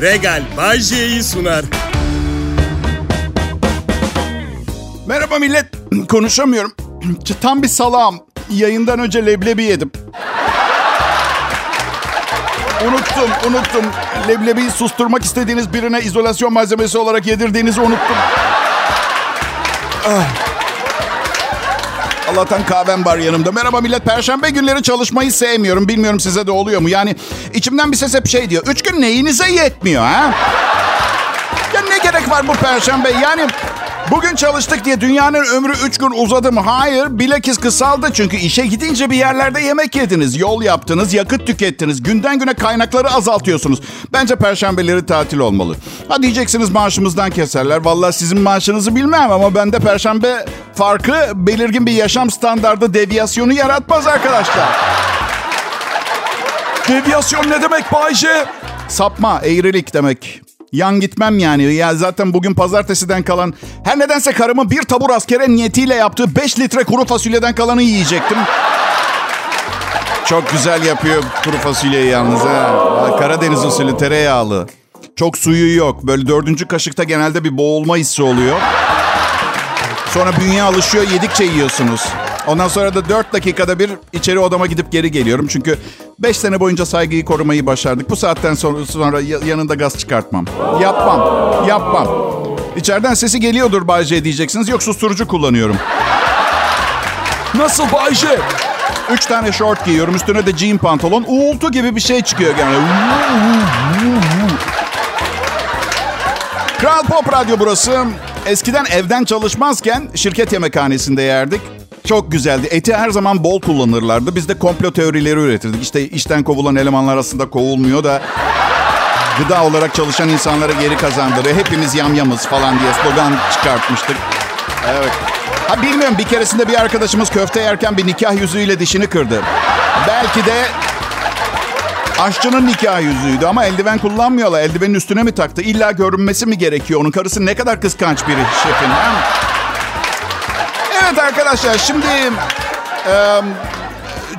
Regal Bajje'yi sunar. Merhaba millet. Konuşamıyorum. Tam bir salağım. Yayından önce leblebi yedim. Unuttum, unuttum. Leblebiyi susturmak istediğiniz birine izolasyon malzemesi olarak yedirdiğinizi unuttum. Ah. Allah'tan kahvem var yanımda. Merhaba millet. Perşembe günleri çalışmayı sevmiyorum. Bilmiyorum size de oluyor mu? Yani içimden bir ses hep şey diyor. Üç gün neyinize yetmiyor ha? Ya ne gerek var bu perşembe? Yani bugün çalıştık diye dünyanın ömrü üç gün uzadı mı? Hayır. Bilakis kısaldı çünkü işe gidince bir yerlerde yemek yediniz. Yol yaptınız, yakıt tükettiniz. Günden güne kaynakları azaltıyorsunuz. Bence perşembeleri tatil olmalı. Ha diyeceksiniz maaşımızdan keserler. Vallahi sizin maaşınızı bilmem ama bende perşembe farkı belirgin bir yaşam standardı deviyasyonu yaratmaz arkadaşlar. Deviyasyon ne demek Bayce? Sapma, eğrilik demek. Yan gitmem yani. Ya zaten bugün pazartesiden kalan her nedense karımın bir tabur askere niyetiyle yaptığı 5 litre kuru fasulyeden kalanı yiyecektim. Çok güzel yapıyor kuru fasulyeyi yalnız ha. Karadeniz usulü tereyağlı. Çok suyu yok. Böyle dördüncü kaşıkta genelde bir boğulma hissi oluyor. Sonra bünye alışıyor yedikçe yiyorsunuz. Ondan sonra da 4 dakikada bir içeri odama gidip geri geliyorum. Çünkü 5 sene boyunca saygıyı korumayı başardık. Bu saatten sonra, sonra yanında gaz çıkartmam. Yapmam. Yapmam. İçeriden sesi geliyordur Bayce diyeceksiniz. Yok susturucu kullanıyorum. Nasıl Bayce? Üç tane short giyiyorum. Üstüne de jean pantolon. Uğultu gibi bir şey çıkıyor yani. Kral Pop Radyo burası. Eskiden evden çalışmazken şirket yemekhanesinde yerdik. Çok güzeldi. Eti her zaman bol kullanırlardı. Biz de komplo teorileri üretirdik. İşte işten kovulan elemanlar aslında kovulmuyor da gıda olarak çalışan insanlara geri kazandırıyor. Hepimiz yamyamız falan diye slogan çıkartmıştık. Evet. Ha bilmiyorum bir keresinde bir arkadaşımız köfte yerken bir nikah yüzüğüyle dişini kırdı. Belki de aşçının nikah yüzüğüydü ama eldiven kullanmıyorlar. Eldivenin üstüne mi taktı? İlla görünmesi mi gerekiyor? Onun karısı ne kadar kıskanç biri şefin. Ha? Evet arkadaşlar şimdi e,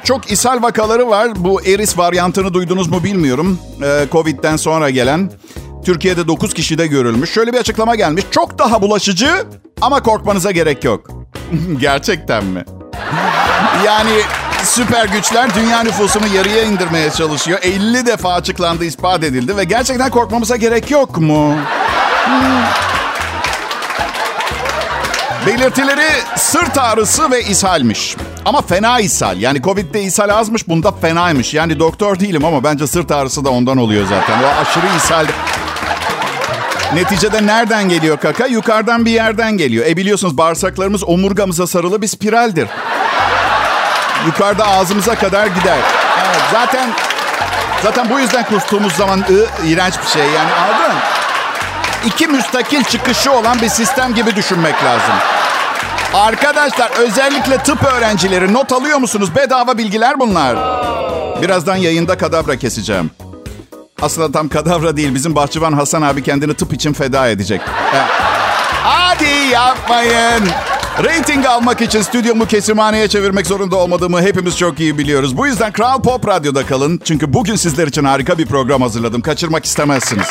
çok ishal vakaları var. Bu Eris varyantını duydunuz mu bilmiyorum. E, Covid'den sonra gelen. Türkiye'de 9 kişide görülmüş. Şöyle bir açıklama gelmiş. Çok daha bulaşıcı ama korkmanıza gerek yok. Gerçekten mi? yani süper güçler dünya nüfusunu yarıya indirmeye çalışıyor. 50 defa açıklandı, ispat edildi ve gerçekten korkmamıza gerek yok mu? Hmm. Belirtileri sırt ağrısı ve ishalmiş. Ama fena ishal. Yani Covid'de ishal azmış, bunda fenaymış. Yani doktor değilim ama bence sırt ağrısı da ondan oluyor zaten. O aşırı ishal. Neticede nereden geliyor kaka? Yukarıdan bir yerden geliyor. E biliyorsunuz bağırsaklarımız omurgamıza sarılı bir spiraldir. Yukarıda ağzımıza kadar gider. Evet, zaten zaten bu yüzden kustuğumuz zaman ı, iğrenç bir şey yani anladın? İki müstakil çıkışı olan bir sistem gibi düşünmek lazım. Arkadaşlar özellikle tıp öğrencileri not alıyor musunuz? Bedava bilgiler bunlar. Birazdan yayında kadavra keseceğim. Aslında tam kadavra değil. Bizim bahçıvan Hasan abi kendini tıp için feda edecek. Hadi yapmayın. Rating almak için stüdyomu kesimhaneye çevirmek zorunda olmadığımı hepimiz çok iyi biliyoruz. Bu yüzden Kral Pop Radyo'da kalın. Çünkü bugün sizler için harika bir program hazırladım. Kaçırmak istemezsiniz.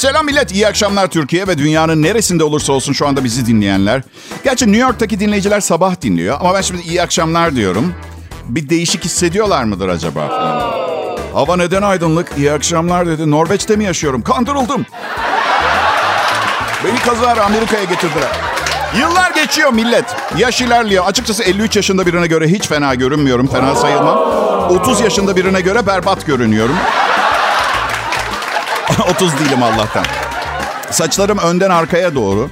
Selam millet, iyi akşamlar Türkiye ve dünyanın neresinde olursa olsun şu anda bizi dinleyenler. Gerçi New York'taki dinleyiciler sabah dinliyor ama ben şimdi iyi akşamlar diyorum. Bir değişik hissediyorlar mıdır acaba? Hava neden aydınlık? İyi akşamlar dedi. Norveç'te mi yaşıyorum? Kandırıldım. Beni kazara Amerika'ya getirdiler. Yıllar geçiyor millet. Yaş ilerliyor. Açıkçası 53 yaşında birine göre hiç fena görünmüyorum. Fena sayılmam. 30 yaşında birine göre berbat görünüyorum. 30 değilim Allah'tan. Saçlarım önden arkaya doğru.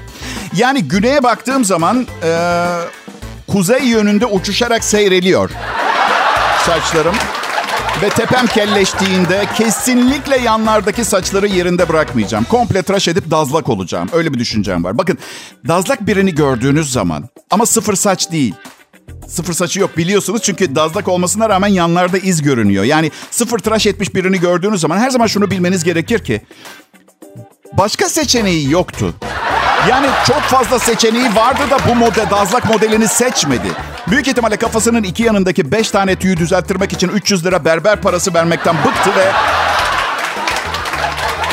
Yani güneye baktığım zaman e, kuzey yönünde uçuşarak seyreliyor saçlarım. Ve tepem kelleştiğinde kesinlikle yanlardaki saçları yerinde bırakmayacağım. Komple tıraş edip dazlak olacağım. Öyle bir düşüncem var. Bakın dazlak birini gördüğünüz zaman ama sıfır saç değil. Sıfır saçı yok biliyorsunuz çünkü dazlak olmasına rağmen yanlarda iz görünüyor. Yani sıfır tıraş etmiş birini gördüğünüz zaman her zaman şunu bilmeniz gerekir ki başka seçeneği yoktu. Yani çok fazla seçeneği vardı da bu model, dazlak modelini seçmedi. Büyük ihtimalle kafasının iki yanındaki beş tane tüyü düzelttirmek için 300 lira berber parası vermekten bıktı ve...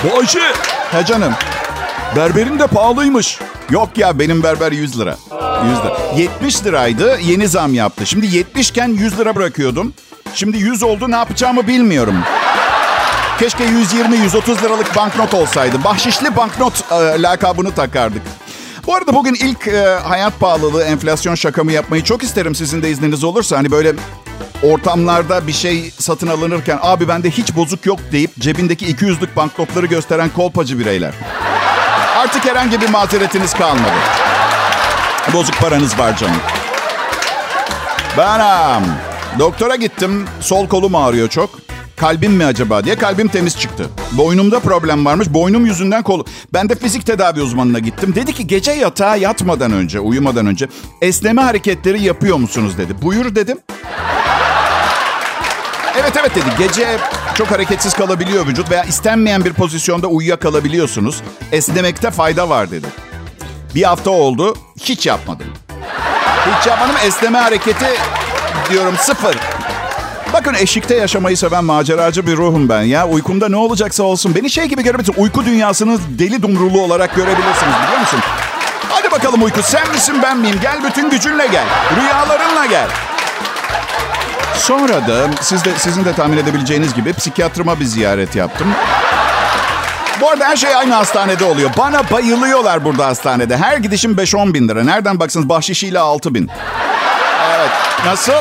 Bayşe, He canım. Berberin de pahalıymış. Yok ya benim berber 100 lira. 100 lira. 70 liraydı yeni zam yaptı. Şimdi 70 iken 100 lira bırakıyordum. Şimdi 100 oldu ne yapacağımı bilmiyorum. Keşke 120-130 liralık banknot olsaydı. Bahşişli banknot e, lakabını takardık. Bu arada bugün ilk e, hayat pahalılığı, enflasyon şakamı yapmayı çok isterim sizin de izniniz olursa. Hani böyle ortamlarda bir şey satın alınırken abi bende hiç bozuk yok deyip cebindeki 200'lük banknotları gösteren kolpacı bireyler. Artık herhangi bir mazeretiniz kalmadı. Bozuk paranız var canım. Ben doktora gittim. Sol kolum ağrıyor çok. Kalbim mi acaba diye kalbim temiz çıktı. Boynumda problem varmış. Boynum yüzünden kolu. Ben de fizik tedavi uzmanına gittim. Dedi ki gece yatağa yatmadan önce, uyumadan önce esneme hareketleri yapıyor musunuz dedi. Buyur dedim. Evet evet dedi. Gece çok hareketsiz kalabiliyor vücut veya istenmeyen bir pozisyonda uyuyakalabiliyorsunuz. Esnemekte fayda var dedi. Bir hafta oldu. Hiç yapmadım. Hiç yapmadım. Esneme hareketi diyorum sıfır. Bakın eşikte yaşamayı seven maceracı bir ruhum ben ya. Uykumda ne olacaksa olsun. Beni şey gibi görebilirsiniz. Uyku dünyasının deli dumrulu olarak görebilirsiniz biliyor musun? Hadi bakalım uyku. Sen misin ben miyim? Gel bütün gücünle gel. Rüyalarınla gel. Sonra da siz de, sizin de tahmin edebileceğiniz gibi psikiyatrıma bir ziyaret yaptım. Bu arada her şey aynı hastanede oluyor. Bana bayılıyorlar burada hastanede. Her gidişim 5-10 bin lira. Nereden baksanız bahşişiyle 6 bin. Evet. Nasıl?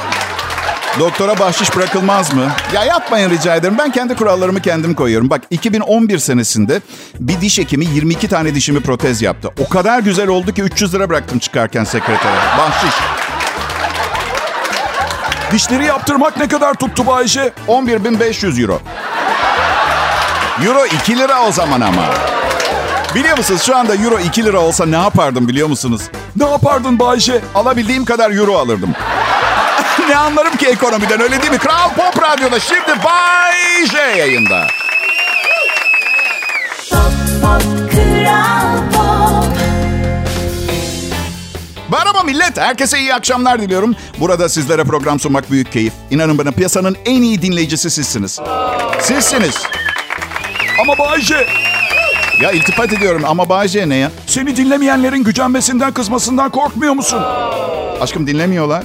Doktora bahşiş bırakılmaz mı? Ya yapmayın rica ederim. Ben kendi kurallarımı kendim koyuyorum. Bak 2011 senesinde bir diş hekimi 22 tane dişimi protez yaptı. O kadar güzel oldu ki 300 lira bıraktım çıkarken sekretere. Bahşiş. Dişleri yaptırmak ne kadar tuttu Bayşe? 11.500 euro. Euro 2 lira o zaman ama. Biliyor musunuz şu anda euro 2 lira olsa ne yapardım biliyor musunuz? Ne yapardın Bayşe? Alabildiğim kadar euro alırdım. ne anlarım ki ekonomiden öyle değil mi? Kral Pop Radyo'da şimdi Bay J yayında. Merhaba millet. Herkese iyi akşamlar diliyorum. Burada sizlere program sunmak büyük keyif. İnanın bana piyasanın en iyi dinleyicisi sizsiniz. Sizsiniz. Ama Bayşe, Ya iltifat ediyorum ama Bayce ne ya? seni dinlemeyenlerin gücenmesinden, kızmasından korkmuyor musun? Aşkım dinlemiyorlar.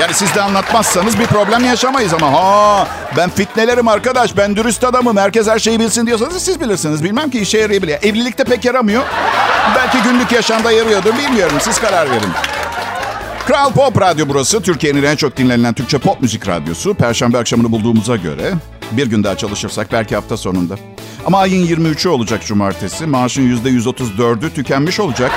Yani siz de anlatmazsanız bir problem yaşamayız ama ha ben fitnelerim arkadaş ben dürüst adamım herkes her şeyi bilsin diyorsanız siz bilirsiniz. Bilmem ki işe yarayabilir. Evlilikte pek yaramıyor. Belki günlük yaşamda yarıyordur bilmiyorum siz karar verin. Kral Pop Radyo burası. Türkiye'nin en çok dinlenilen Türkçe pop müzik radyosu. Perşembe akşamını bulduğumuza göre bir gün daha çalışırsak belki hafta sonunda. Ama ayın 23'ü olacak cumartesi. Maaşın %134'ü tükenmiş olacak.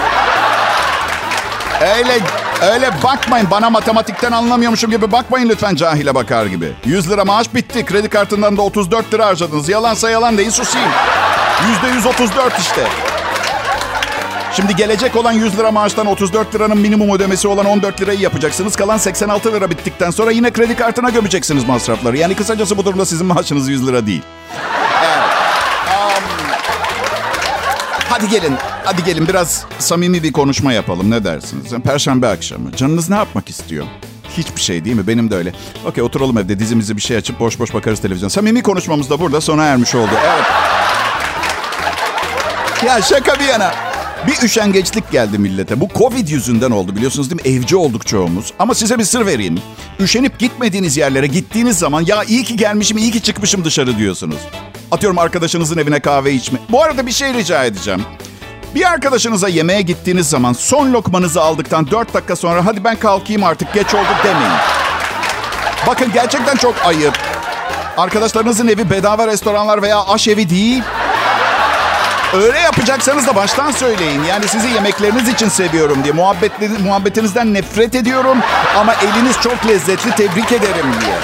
Öyle öyle bakmayın. Bana matematikten anlamıyormuşum gibi bakmayın lütfen cahile bakar gibi. 100 lira maaş bitti. Kredi kartından da 34 lira harcadınız. Yalansa yalan deyin susayım. %134 işte. Şimdi gelecek olan 100 lira maaştan 34 liranın minimum ödemesi olan 14 lirayı yapacaksınız. Kalan 86 lira bittikten sonra yine kredi kartına gömeceksiniz masrafları. Yani kısacası bu durumda sizin maaşınız 100 lira değil. Evet. Um, hadi gelin, hadi gelin biraz samimi bir konuşma yapalım. Ne dersiniz? Perşembe akşamı. Canınız ne yapmak istiyor? Hiçbir şey değil mi? Benim de öyle. Okey oturalım evde dizimizi bir şey açıp boş boş bakarız televizyon. Samimi konuşmamız da burada sona ermiş oldu. Evet. Ya şaka bir yana. Bir üşengeçlik geldi millete. Bu Covid yüzünden oldu biliyorsunuz değil mi? Evci olduk çoğumuz. Ama size bir sır vereyim. Üşenip gitmediğiniz yerlere gittiğiniz zaman ya iyi ki gelmişim, iyi ki çıkmışım dışarı diyorsunuz. Atıyorum arkadaşınızın evine kahve içme. Bu arada bir şey rica edeceğim. Bir arkadaşınıza yemeğe gittiğiniz zaman son lokmanızı aldıktan 4 dakika sonra hadi ben kalkayım artık geç oldu demeyin. Bakın gerçekten çok ayıp. Arkadaşlarınızın evi bedava restoranlar veya aşevi değil. Öyle yapacaksanız da baştan söyleyin. Yani sizi yemekleriniz için seviyorum diye. Muhabbetinizden nefret ediyorum ama eliniz çok lezzetli tebrik ederim diye.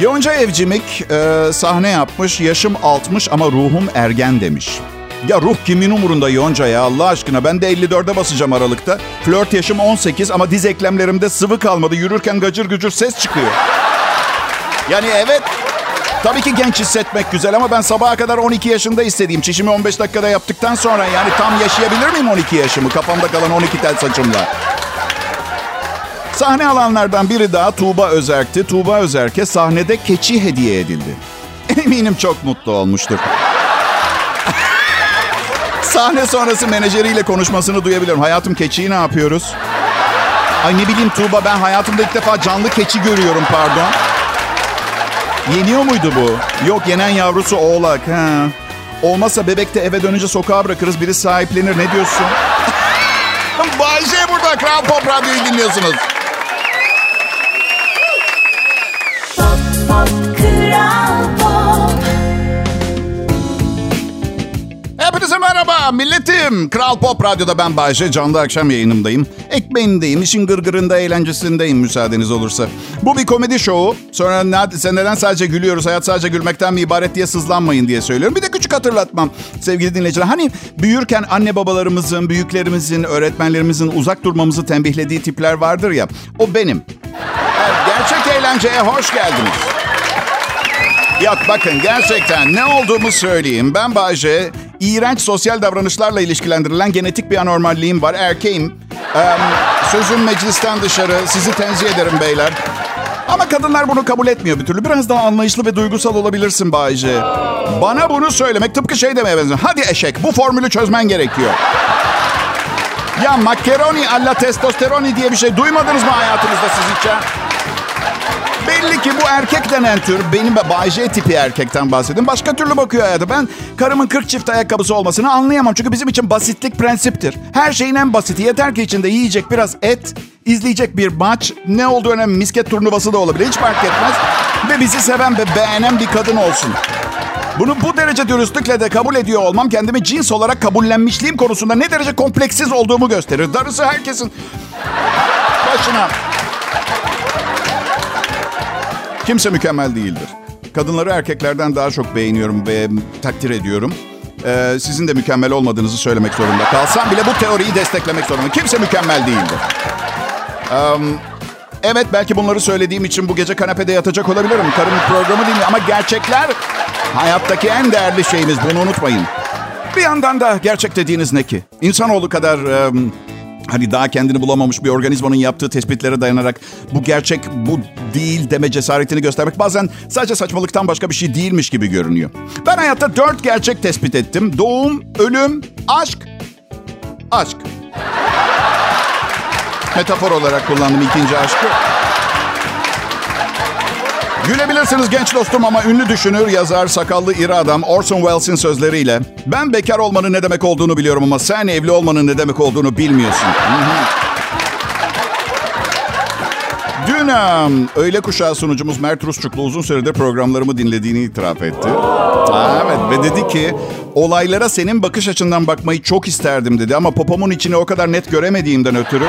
Yonca Evcimik e, sahne yapmış. Yaşım 60 ama ruhum ergen demiş. Ya ruh kimin umurunda Yonca ya Allah aşkına. Ben de 54'e basacağım Aralık'ta. Flört yaşım 18 ama diz eklemlerimde sıvı kalmadı. Yürürken gacır gücür ses çıkıyor. Yani evet Tabii ki genç hissetmek güzel ama ben sabaha kadar 12 yaşında istediğim çişimi 15 dakikada yaptıktan sonra yani tam yaşayabilir miyim 12 yaşımı kafamda kalan 12 tel saçımla? Sahne alanlardan biri daha Tuğba Özerk'ti. Tuğba Özerk'e sahnede keçi hediye edildi. Eminim çok mutlu olmuştur. Sahne sonrası menajeriyle konuşmasını duyabilirim. Hayatım keçiyi ne yapıyoruz? Ay ne bileyim Tuğba ben hayatımda ilk defa canlı keçi görüyorum pardon. Yeniyor muydu bu? Yok yenen yavrusu oğlak. Ha. Olmazsa bebekte eve dönünce sokağa bırakırız biri sahiplenir. Ne diyorsun? Bayşe burada Kral Pop Radyo'yu dinliyorsunuz. Milletim. Kral Pop Radyo'da ben Bayşe. Canlı akşam yayınımdayım. Ekmeğindeyim, işin gırgırında, eğlencesindeyim müsaadeniz olursa. Bu bir komedi şovu. Sonra sen neden sadece gülüyoruz, hayat sadece gülmekten mi ibaret diye sızlanmayın diye söylüyorum. Bir de küçük hatırlatmam sevgili dinleyiciler. Hani büyürken anne babalarımızın, büyüklerimizin, öğretmenlerimizin uzak durmamızı tembihlediği tipler vardır ya. O benim. Gerçek eğlenceye hoş geldiniz. Yok bakın gerçekten ne olduğumu söyleyeyim. Ben Bayce, iğrenç sosyal davranışlarla ilişkilendirilen genetik bir anormalliğim var. Erkeğim. Ee, sözüm meclisten dışarı. Sizi tenzih ederim beyler. Ama kadınlar bunu kabul etmiyor bir türlü. Biraz daha anlayışlı ve duygusal olabilirsin Bayce. Bana bunu söylemek tıpkı şey demeye benziyor. Hadi eşek bu formülü çözmen gerekiyor. Ya makaroni alla testosteroni diye bir şey duymadınız mı hayatınızda siz hiç ya? Belli ki bu erkek denen tür, benim Bay J tipi erkekten bahsedin. Başka türlü bakıyor hayata. Ben karımın 40 çift ayakkabısı olmasını anlayamam. Çünkü bizim için basitlik prensiptir. Her şeyin en basiti. Yeter ki içinde yiyecek biraz et, izleyecek bir maç. Ne olduğu önemli. Misket turnuvası da olabilir. Hiç fark etmez. Ve bizi seven ve beğenen bir kadın olsun. Bunu bu derece dürüstlükle de kabul ediyor olmam kendimi cins olarak kabullenmişliğim konusunda ne derece kompleksiz olduğumu gösterir. Darısı herkesin başına. Kimse mükemmel değildir. Kadınları erkeklerden daha çok beğeniyorum ve takdir ediyorum. Ee, sizin de mükemmel olmadığınızı söylemek zorunda kalsam bile bu teoriyi desteklemek zorunda. Kimse mükemmel değildir. Um, evet belki bunları söylediğim için bu gece kanepede yatacak olabilirim. Karımın programı değil ama gerçekler hayattaki en değerli şeyimiz. Bunu unutmayın. Bir yandan da gerçek dediğiniz ne ki? İnsanoğlu kadar... Um, Hani daha kendini bulamamış bir organizmanın yaptığı tespitlere dayanarak bu gerçek bu değil deme cesaretini göstermek bazen sadece saçmalıktan başka bir şey değilmiş gibi görünüyor. Ben hayatta dört gerçek tespit ettim. Doğum, ölüm, aşk, aşk. Metafor olarak kullandım ikinci aşkı. Gülebilirsiniz genç dostum ama ünlü düşünür, yazar, sakallı iri adam Orson Welles'in sözleriyle ben bekar olmanın ne demek olduğunu biliyorum ama sen evli olmanın ne demek olduğunu bilmiyorsun. Dün öğle kuşağı sunucumuz Mert Rusçuklu uzun süredir programlarımı dinlediğini itiraf etti. Aa, evet ve dedi ki olaylara senin bakış açından bakmayı çok isterdim dedi ama popomun içini o kadar net göremediğimden ötürü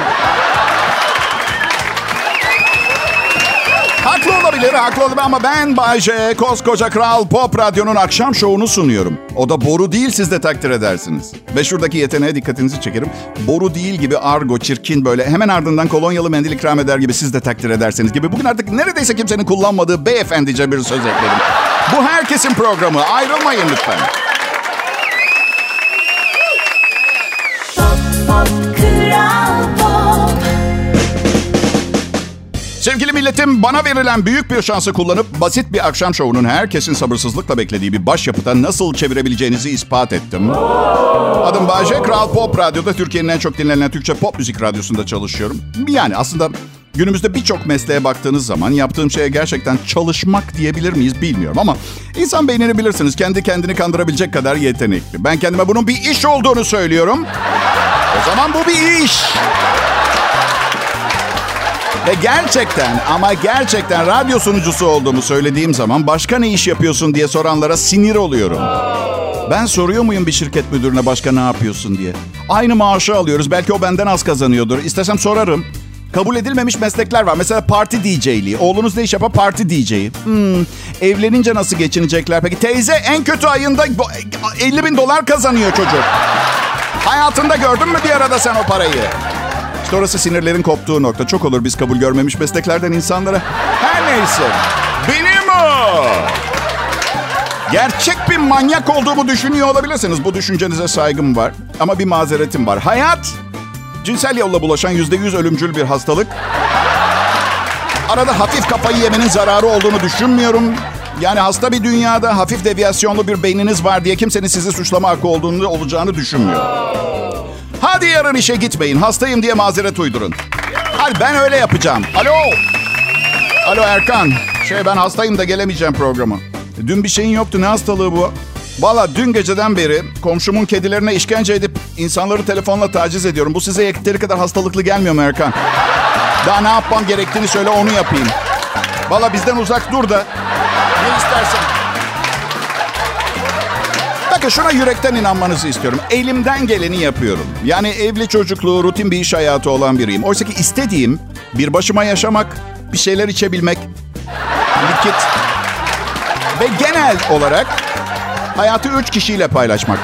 Olabilir, haklı olabilir ama ben Bay J, koskoca Kral Pop Radyo'nun akşam şovunu sunuyorum. O da boru değil, siz de takdir edersiniz. Ve şuradaki yeteneğe dikkatinizi çekerim. Boru değil gibi argo, çirkin böyle hemen ardından kolonyalı mendil ikram eder gibi siz de takdir edersiniz gibi. Bugün artık neredeyse kimsenin kullanmadığı beyefendice bir söz ekledim. Bu herkesin programı. Ayrılmayın lütfen. Sevgili milletim, bana verilen büyük bir şansı kullanıp basit bir akşam şovunun herkesin sabırsızlıkla beklediği bir başyapıta nasıl çevirebileceğinizi ispat ettim. Adım Bayce, Kral Pop Radyo'da Türkiye'nin en çok dinlenen Türkçe pop müzik radyosunda çalışıyorum. Yani aslında günümüzde birçok mesleğe baktığınız zaman yaptığım şeye gerçekten çalışmak diyebilir miyiz bilmiyorum ama insan beynini bilirsiniz kendi kendini kandırabilecek kadar yetenekli. Ben kendime bunun bir iş olduğunu söylüyorum. O zaman bu bir iş. Ve gerçekten ama gerçekten radyo sunucusu olduğumu söylediğim zaman başka ne iş yapıyorsun diye soranlara sinir oluyorum. Ben soruyor muyum bir şirket müdürüne başka ne yapıyorsun diye. Aynı maaşı alıyoruz. Belki o benden az kazanıyordur. İstesem sorarım. Kabul edilmemiş meslekler var. Mesela parti DJ'liği. Oğlunuz ne iş yapar? Parti DJ'yi. Hmm. Evlenince nasıl geçinecekler? Peki teyze en kötü ayında 50 bin dolar kazanıyor çocuk. Hayatında gördün mü bir arada sen o parayı? Orası sinirlerin koptuğu nokta. Çok olur biz kabul görmemiş mesleklerden insanlara. Her neyse. Benim o. Gerçek bir manyak olduğumu düşünüyor olabilirsiniz. Bu düşüncenize saygım var. Ama bir mazeretim var. Hayat cinsel yolla bulaşan yüzde yüz ölümcül bir hastalık. Arada hafif kafayı yemenin zararı olduğunu düşünmüyorum. Yani hasta bir dünyada hafif deviyasyonlu bir beyniniz var diye kimsenin sizi suçlama hakkı olduğunu olacağını düşünmüyor. Hadi yarın işe gitmeyin. Hastayım diye mazeret uydurun. Hadi ben öyle yapacağım. Alo. Alo Erkan. Şey ben hastayım da gelemeyeceğim programa. Dün bir şeyin yoktu. Ne hastalığı bu? Valla dün geceden beri komşumun kedilerine işkence edip insanları telefonla taciz ediyorum. Bu size yeteri kadar hastalıklı gelmiyor mu Erkan? Daha ne yapmam gerektiğini söyle onu yapayım. Valla bizden uzak dur da. Ne istersen. Bakın şuna yürekten inanmanızı istiyorum. Elimden geleni yapıyorum. Yani evli çocukluğu, rutin bir iş hayatı olan biriyim. Oysa ki istediğim bir başıma yaşamak, bir şeyler içebilmek, likit ve genel olarak hayatı üç kişiyle paylaşmak.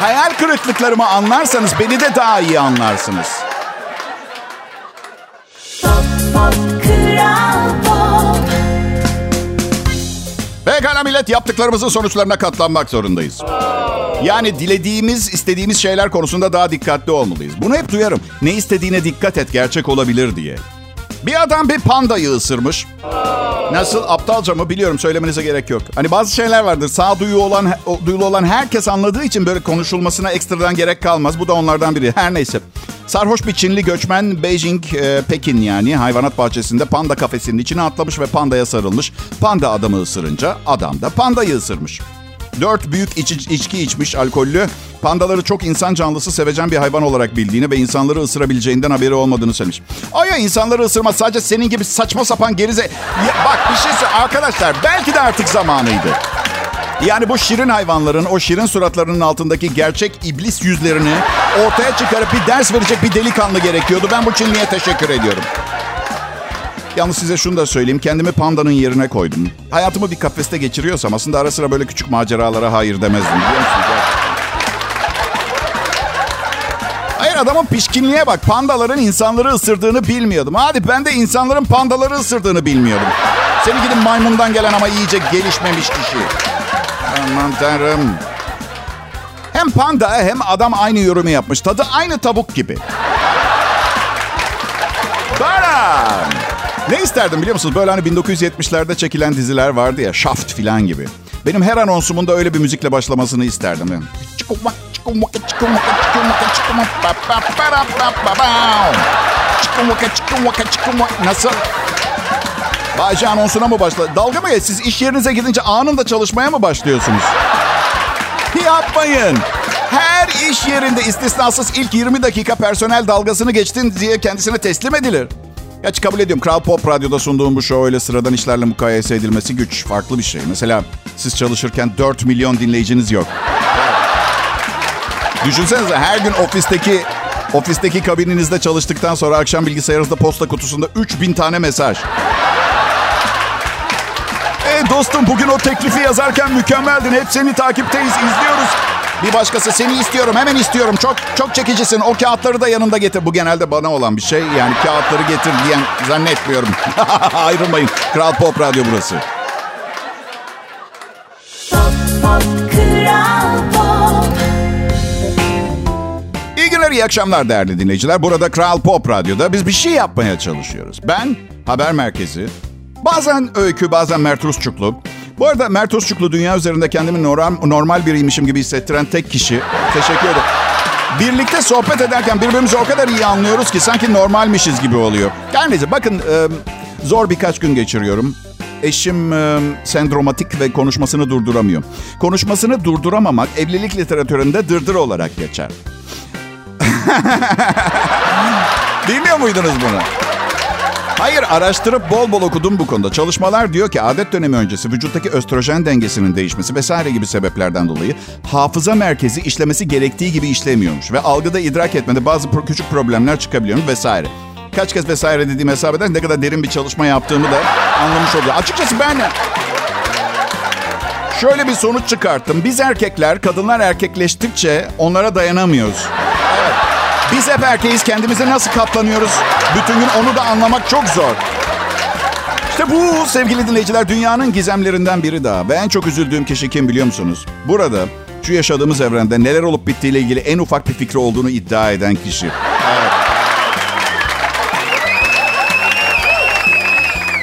Hayal kırıklıklarımı anlarsanız beni de daha iyi anlarsınız. Pekala millet yaptıklarımızın sonuçlarına katlanmak zorundayız. Yani dilediğimiz, istediğimiz şeyler konusunda daha dikkatli olmalıyız. Bunu hep duyarım. Ne istediğine dikkat et, gerçek olabilir diye. Bir adam bir pandayı ısırmış. Nasıl aptalca mı biliyorum söylemenize gerek yok. Hani bazı şeyler vardır sağduyu olan duyulu olan herkes anladığı için böyle konuşulmasına ekstradan gerek kalmaz. Bu da onlardan biri. Her neyse. Sarhoş bir Çinli göçmen Beijing, e, Pekin yani hayvanat bahçesinde panda kafesinin içine atlamış ve pandaya sarılmış. Panda adamı ısırınca adam da pandayı ısırmış. Dört büyük iç, içki içmiş alkollü. Pandaları çok insan canlısı sevecen bir hayvan olarak bildiğini ve insanları ısırabileceğinden haberi olmadığını söylemiş. Ay ya insanları ısırmaz sadece senin gibi saçma sapan gerize... Ya bak bir şeyse arkadaşlar belki de artık zamanıydı. Yani bu şirin hayvanların o şirin suratlarının altındaki gerçek iblis yüzlerini ortaya çıkarıp bir ders verecek bir delikanlı gerekiyordu. Ben bu Çinli'ye teşekkür ediyorum. Yalnız size şunu da söyleyeyim. Kendimi pandanın yerine koydum. Hayatımı bir kafeste geçiriyorsam aslında ara sıra böyle küçük maceralara hayır demezdim biliyor musunuz? Hayır adamın pişkinliğe bak. Pandaların insanları ısırdığını bilmiyordum. Hadi ben de insanların pandaları ısırdığını bilmiyordum. Seni gidin maymundan gelen ama iyice gelişmemiş kişi. Aman tanrım. Hem panda hem adam aynı yorumu yapmış. Tadı aynı tavuk gibi. Baran. Ne isterdim biliyor musunuz? Böyle hani 1970'lerde çekilen diziler vardı ya. Shaft filan gibi. Benim her anonsumun da öyle bir müzikle başlamasını isterdim. Yani. Nasıl? Bayce anonsuna mı başladı? Dalga mı ya? Siz iş yerinize gidince anında çalışmaya mı başlıyorsunuz? Yapmayın. Her iş yerinde istisnasız ilk 20 dakika personel dalgasını geçtin diye kendisine teslim edilir. Gerçi kabul ediyorum. Kral Pop Radyo'da sunduğum bu show öyle sıradan işlerle mukayese edilmesi güç. Farklı bir şey. Mesela siz çalışırken 4 milyon dinleyiciniz yok. Düşünsenize her gün ofisteki ofisteki kabininizde çalıştıktan sonra akşam bilgisayarınızda posta kutusunda 3000 tane mesaj. E dostum bugün o teklifi yazarken mükemmeldin. Hep seni takipteyiz, izliyoruz. Bir başkası seni istiyorum, hemen istiyorum. Çok çok çekicisin. O kağıtları da yanında getir. Bu genelde bana olan bir şey. Yani kağıtları getir diyen zannetmiyorum. Ayrılmayın. Kral Pop Radyo burası. İyi günler, iyi akşamlar değerli dinleyiciler. Burada Kral Pop Radyo'da biz bir şey yapmaya çalışıyoruz. Ben, haber merkezi, bazen Öykü, bazen Mert Rusçuklu. Bu arada Mert Rusçuklu dünya üzerinde kendimi normal, biriymişim gibi hissettiren tek kişi. Teşekkür ederim. Birlikte sohbet ederken birbirimizi o kadar iyi anlıyoruz ki sanki normalmişiz gibi oluyor. Her bakın zor birkaç gün geçiriyorum. Eşim e, sendromatik ve konuşmasını durduramıyor. Konuşmasını durduramamak evlilik literatüründe dırdır olarak geçer. Bilmiyor muydunuz bunu? Hayır araştırıp bol bol okudum bu konuda. Çalışmalar diyor ki adet dönemi öncesi vücuttaki östrojen dengesinin değişmesi vesaire gibi sebeplerden dolayı hafıza merkezi işlemesi gerektiği gibi işlemiyormuş. Ve algıda idrak etmede bazı pro- küçük problemler çıkabiliyor vesaire. Kaç kez vesaire dediğim hesap eder ne kadar derin bir çalışma yaptığımı da anlamış oluyor. Açıkçası ben şöyle bir sonuç çıkarttım. Biz erkekler kadınlar erkekleştikçe onlara dayanamıyoruz. Biz hep erkeğiz kendimize nasıl katlanıyoruz? Bütün gün onu da anlamak çok zor. İşte bu sevgili dinleyiciler dünyanın gizemlerinden biri daha. Ve en çok üzüldüğüm kişi kim biliyor musunuz? Burada şu yaşadığımız evrende neler olup bittiğiyle ilgili en ufak bir fikri olduğunu iddia eden kişi.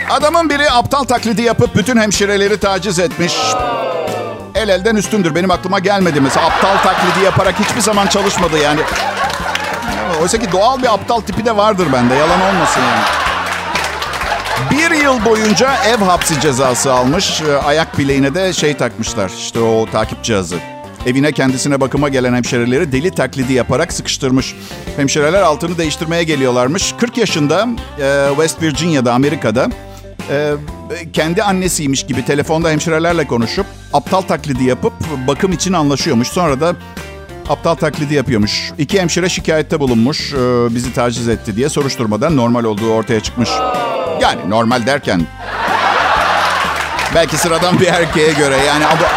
Adamın biri aptal taklidi yapıp bütün hemşireleri taciz etmiş. El elden üstündür. Benim aklıma gelmedi mesela. Aptal taklidi yaparak hiçbir zaman çalışmadı yani. Oysa ki doğal bir aptal tipi de vardır bende. Yalan olmasın yani. Bir yıl boyunca ev hapsi cezası almış. Ayak bileğine de şey takmışlar. İşte o takip cihazı. Evine kendisine bakıma gelen hemşireleri deli taklidi yaparak sıkıştırmış. Hemşireler altını değiştirmeye geliyorlarmış. 40 yaşında West Virginia'da Amerika'da kendi annesiymiş gibi telefonda hemşirelerle konuşup aptal taklidi yapıp bakım için anlaşıyormuş. Sonra da aptal taklidi yapıyormuş. İki hemşire şikayette bulunmuş bizi taciz etti diye soruşturmadan normal olduğu ortaya çıkmış. Yani normal derken belki sıradan bir erkeğe göre yani ama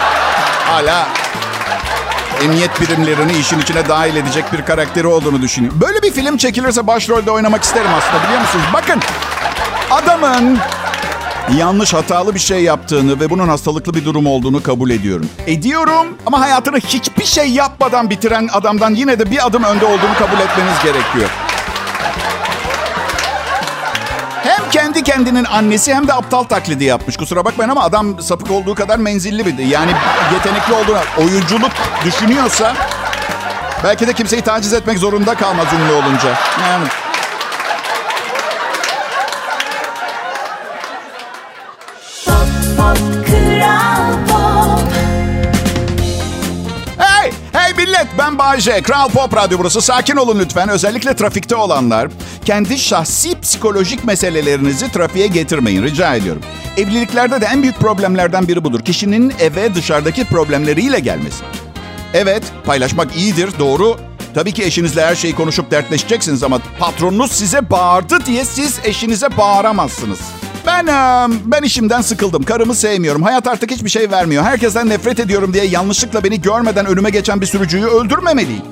hala emniyet birimlerini işin içine dahil edecek bir karakteri olduğunu düşünüyorum. Böyle bir film çekilirse başrolde oynamak isterim aslında biliyor musunuz? Bakın adamın yanlış hatalı bir şey yaptığını ve bunun hastalıklı bir durum olduğunu kabul ediyorum. Ediyorum ama hayatını hiçbir şey yapmadan bitiren adamdan yine de bir adım önde olduğunu kabul etmeniz gerekiyor. Hem kendi kendinin annesi hem de aptal taklidi yapmış. Kusura bakmayın ama adam sapık olduğu kadar menzilli bir Yani yetenekli olduğunu, oyunculuk düşünüyorsa belki de kimseyi taciz etmek zorunda kalmaz ünlü olunca. Yani Bayce. Kral Pop Radyo burası. Sakin olun lütfen. Özellikle trafikte olanlar. Kendi şahsi psikolojik meselelerinizi trafiğe getirmeyin rica ediyorum. Evliliklerde de en büyük problemlerden biri budur. Kişinin eve dışarıdaki problemleriyle gelmesi. Evet, paylaşmak iyidir, doğru. Tabii ki eşinizle her şeyi konuşup dertleşeceksiniz ama patronunuz size bağırdı diye siz eşinize bağıramazsınız. Ben ben işimden sıkıldım. Karımı sevmiyorum. Hayat artık hiçbir şey vermiyor. Herkesten nefret ediyorum diye yanlışlıkla beni görmeden önüme geçen bir sürücüyü öldürmemeliyim.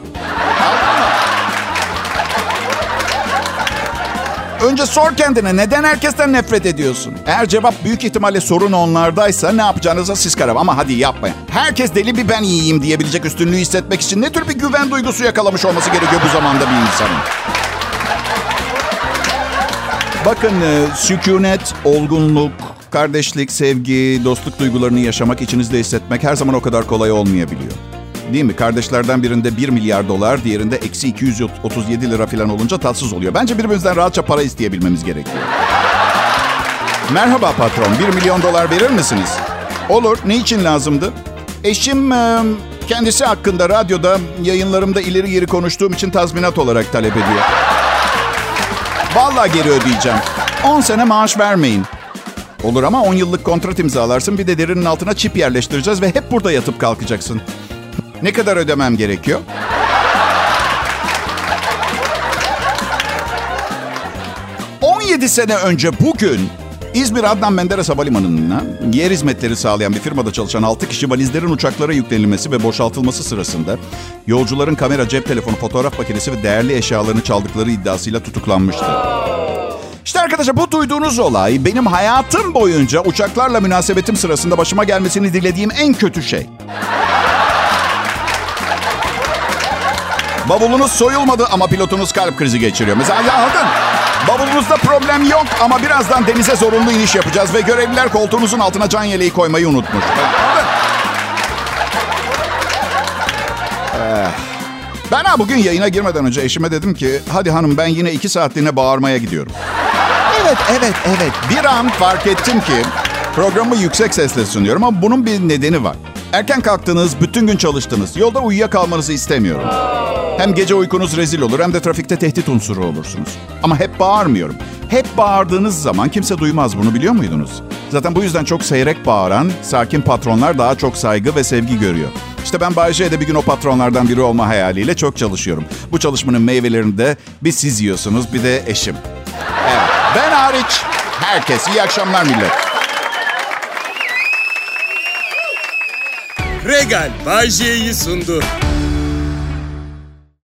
Önce sor kendine neden herkesten nefret ediyorsun? Eğer cevap büyük ihtimalle sorun onlardaysa ne yapacağınıza siz karar. Ama hadi yapmayın. Herkes deli bir ben iyiyim diyebilecek üstünlüğü hissetmek için ne tür bir güven duygusu yakalamış olması gerekiyor bu zamanda bir insanın? Bakın sükunet, olgunluk, kardeşlik, sevgi, dostluk duygularını yaşamak, içinizde hissetmek her zaman o kadar kolay olmayabiliyor. Değil mi? Kardeşlerden birinde 1 milyar dolar, diğerinde eksi 237 lira falan olunca tatsız oluyor. Bence birbirimizden rahatça para isteyebilmemiz gerekiyor. Merhaba patron, 1 milyon dolar verir misiniz? Olur, ne için lazımdı? Eşim kendisi hakkında radyoda yayınlarımda ileri geri konuştuğum için tazminat olarak talep ediyor. Vallahi geri ödeyeceğim. 10 sene maaş vermeyin. Olur ama 10 yıllık kontrat imzalarsın. Bir de derinin altına çip yerleştireceğiz ve hep burada yatıp kalkacaksın. ne kadar ödemem gerekiyor? ...17 sene önce bugün... İzmir Adnan Menderes Havalimanı'na yer hizmetleri sağlayan bir firmada çalışan 6 kişi valizlerin uçaklara yüklenilmesi ve boşaltılması sırasında yolcuların kamera, cep telefonu, fotoğraf makinesi ve değerli eşyalarını çaldıkları iddiasıyla tutuklanmıştı. İşte arkadaşlar bu duyduğunuz olay benim hayatım boyunca uçaklarla münasebetim sırasında başıma gelmesini dilediğim en kötü şey. Bavulunuz soyulmadı ama pilotunuz kalp krizi geçiriyor. Mesela anladın? Bavulunuzda problem yok ama birazdan denize zorunlu iniş yapacağız ve görevliler koltuğunuzun altına can yeleği koymayı unutmuş. Eh. Ben ha bugün yayına girmeden önce eşime dedim ki hadi hanım ben yine iki saatliğine bağırmaya gidiyorum. Evet, evet, evet. Bir an fark ettim ki programı yüksek sesle sunuyorum ama bunun bir nedeni var. Erken kalktınız, bütün gün çalıştınız. Yolda uyuyakalmanızı istemiyorum. Hem gece uykunuz rezil olur hem de trafikte tehdit unsuru olursunuz. Ama hep bağırmıyorum. Hep bağırdığınız zaman kimse duymaz bunu biliyor muydunuz? Zaten bu yüzden çok seyrek bağıran, sakin patronlar daha çok saygı ve sevgi görüyor. İşte ben Bay J'de bir gün o patronlardan biri olma hayaliyle çok çalışıyorum. Bu çalışmanın meyvelerini de bir siz yiyorsunuz bir de eşim. Evet, ben hariç herkes. İyi akşamlar millet. Regal Bay J'yi sundu.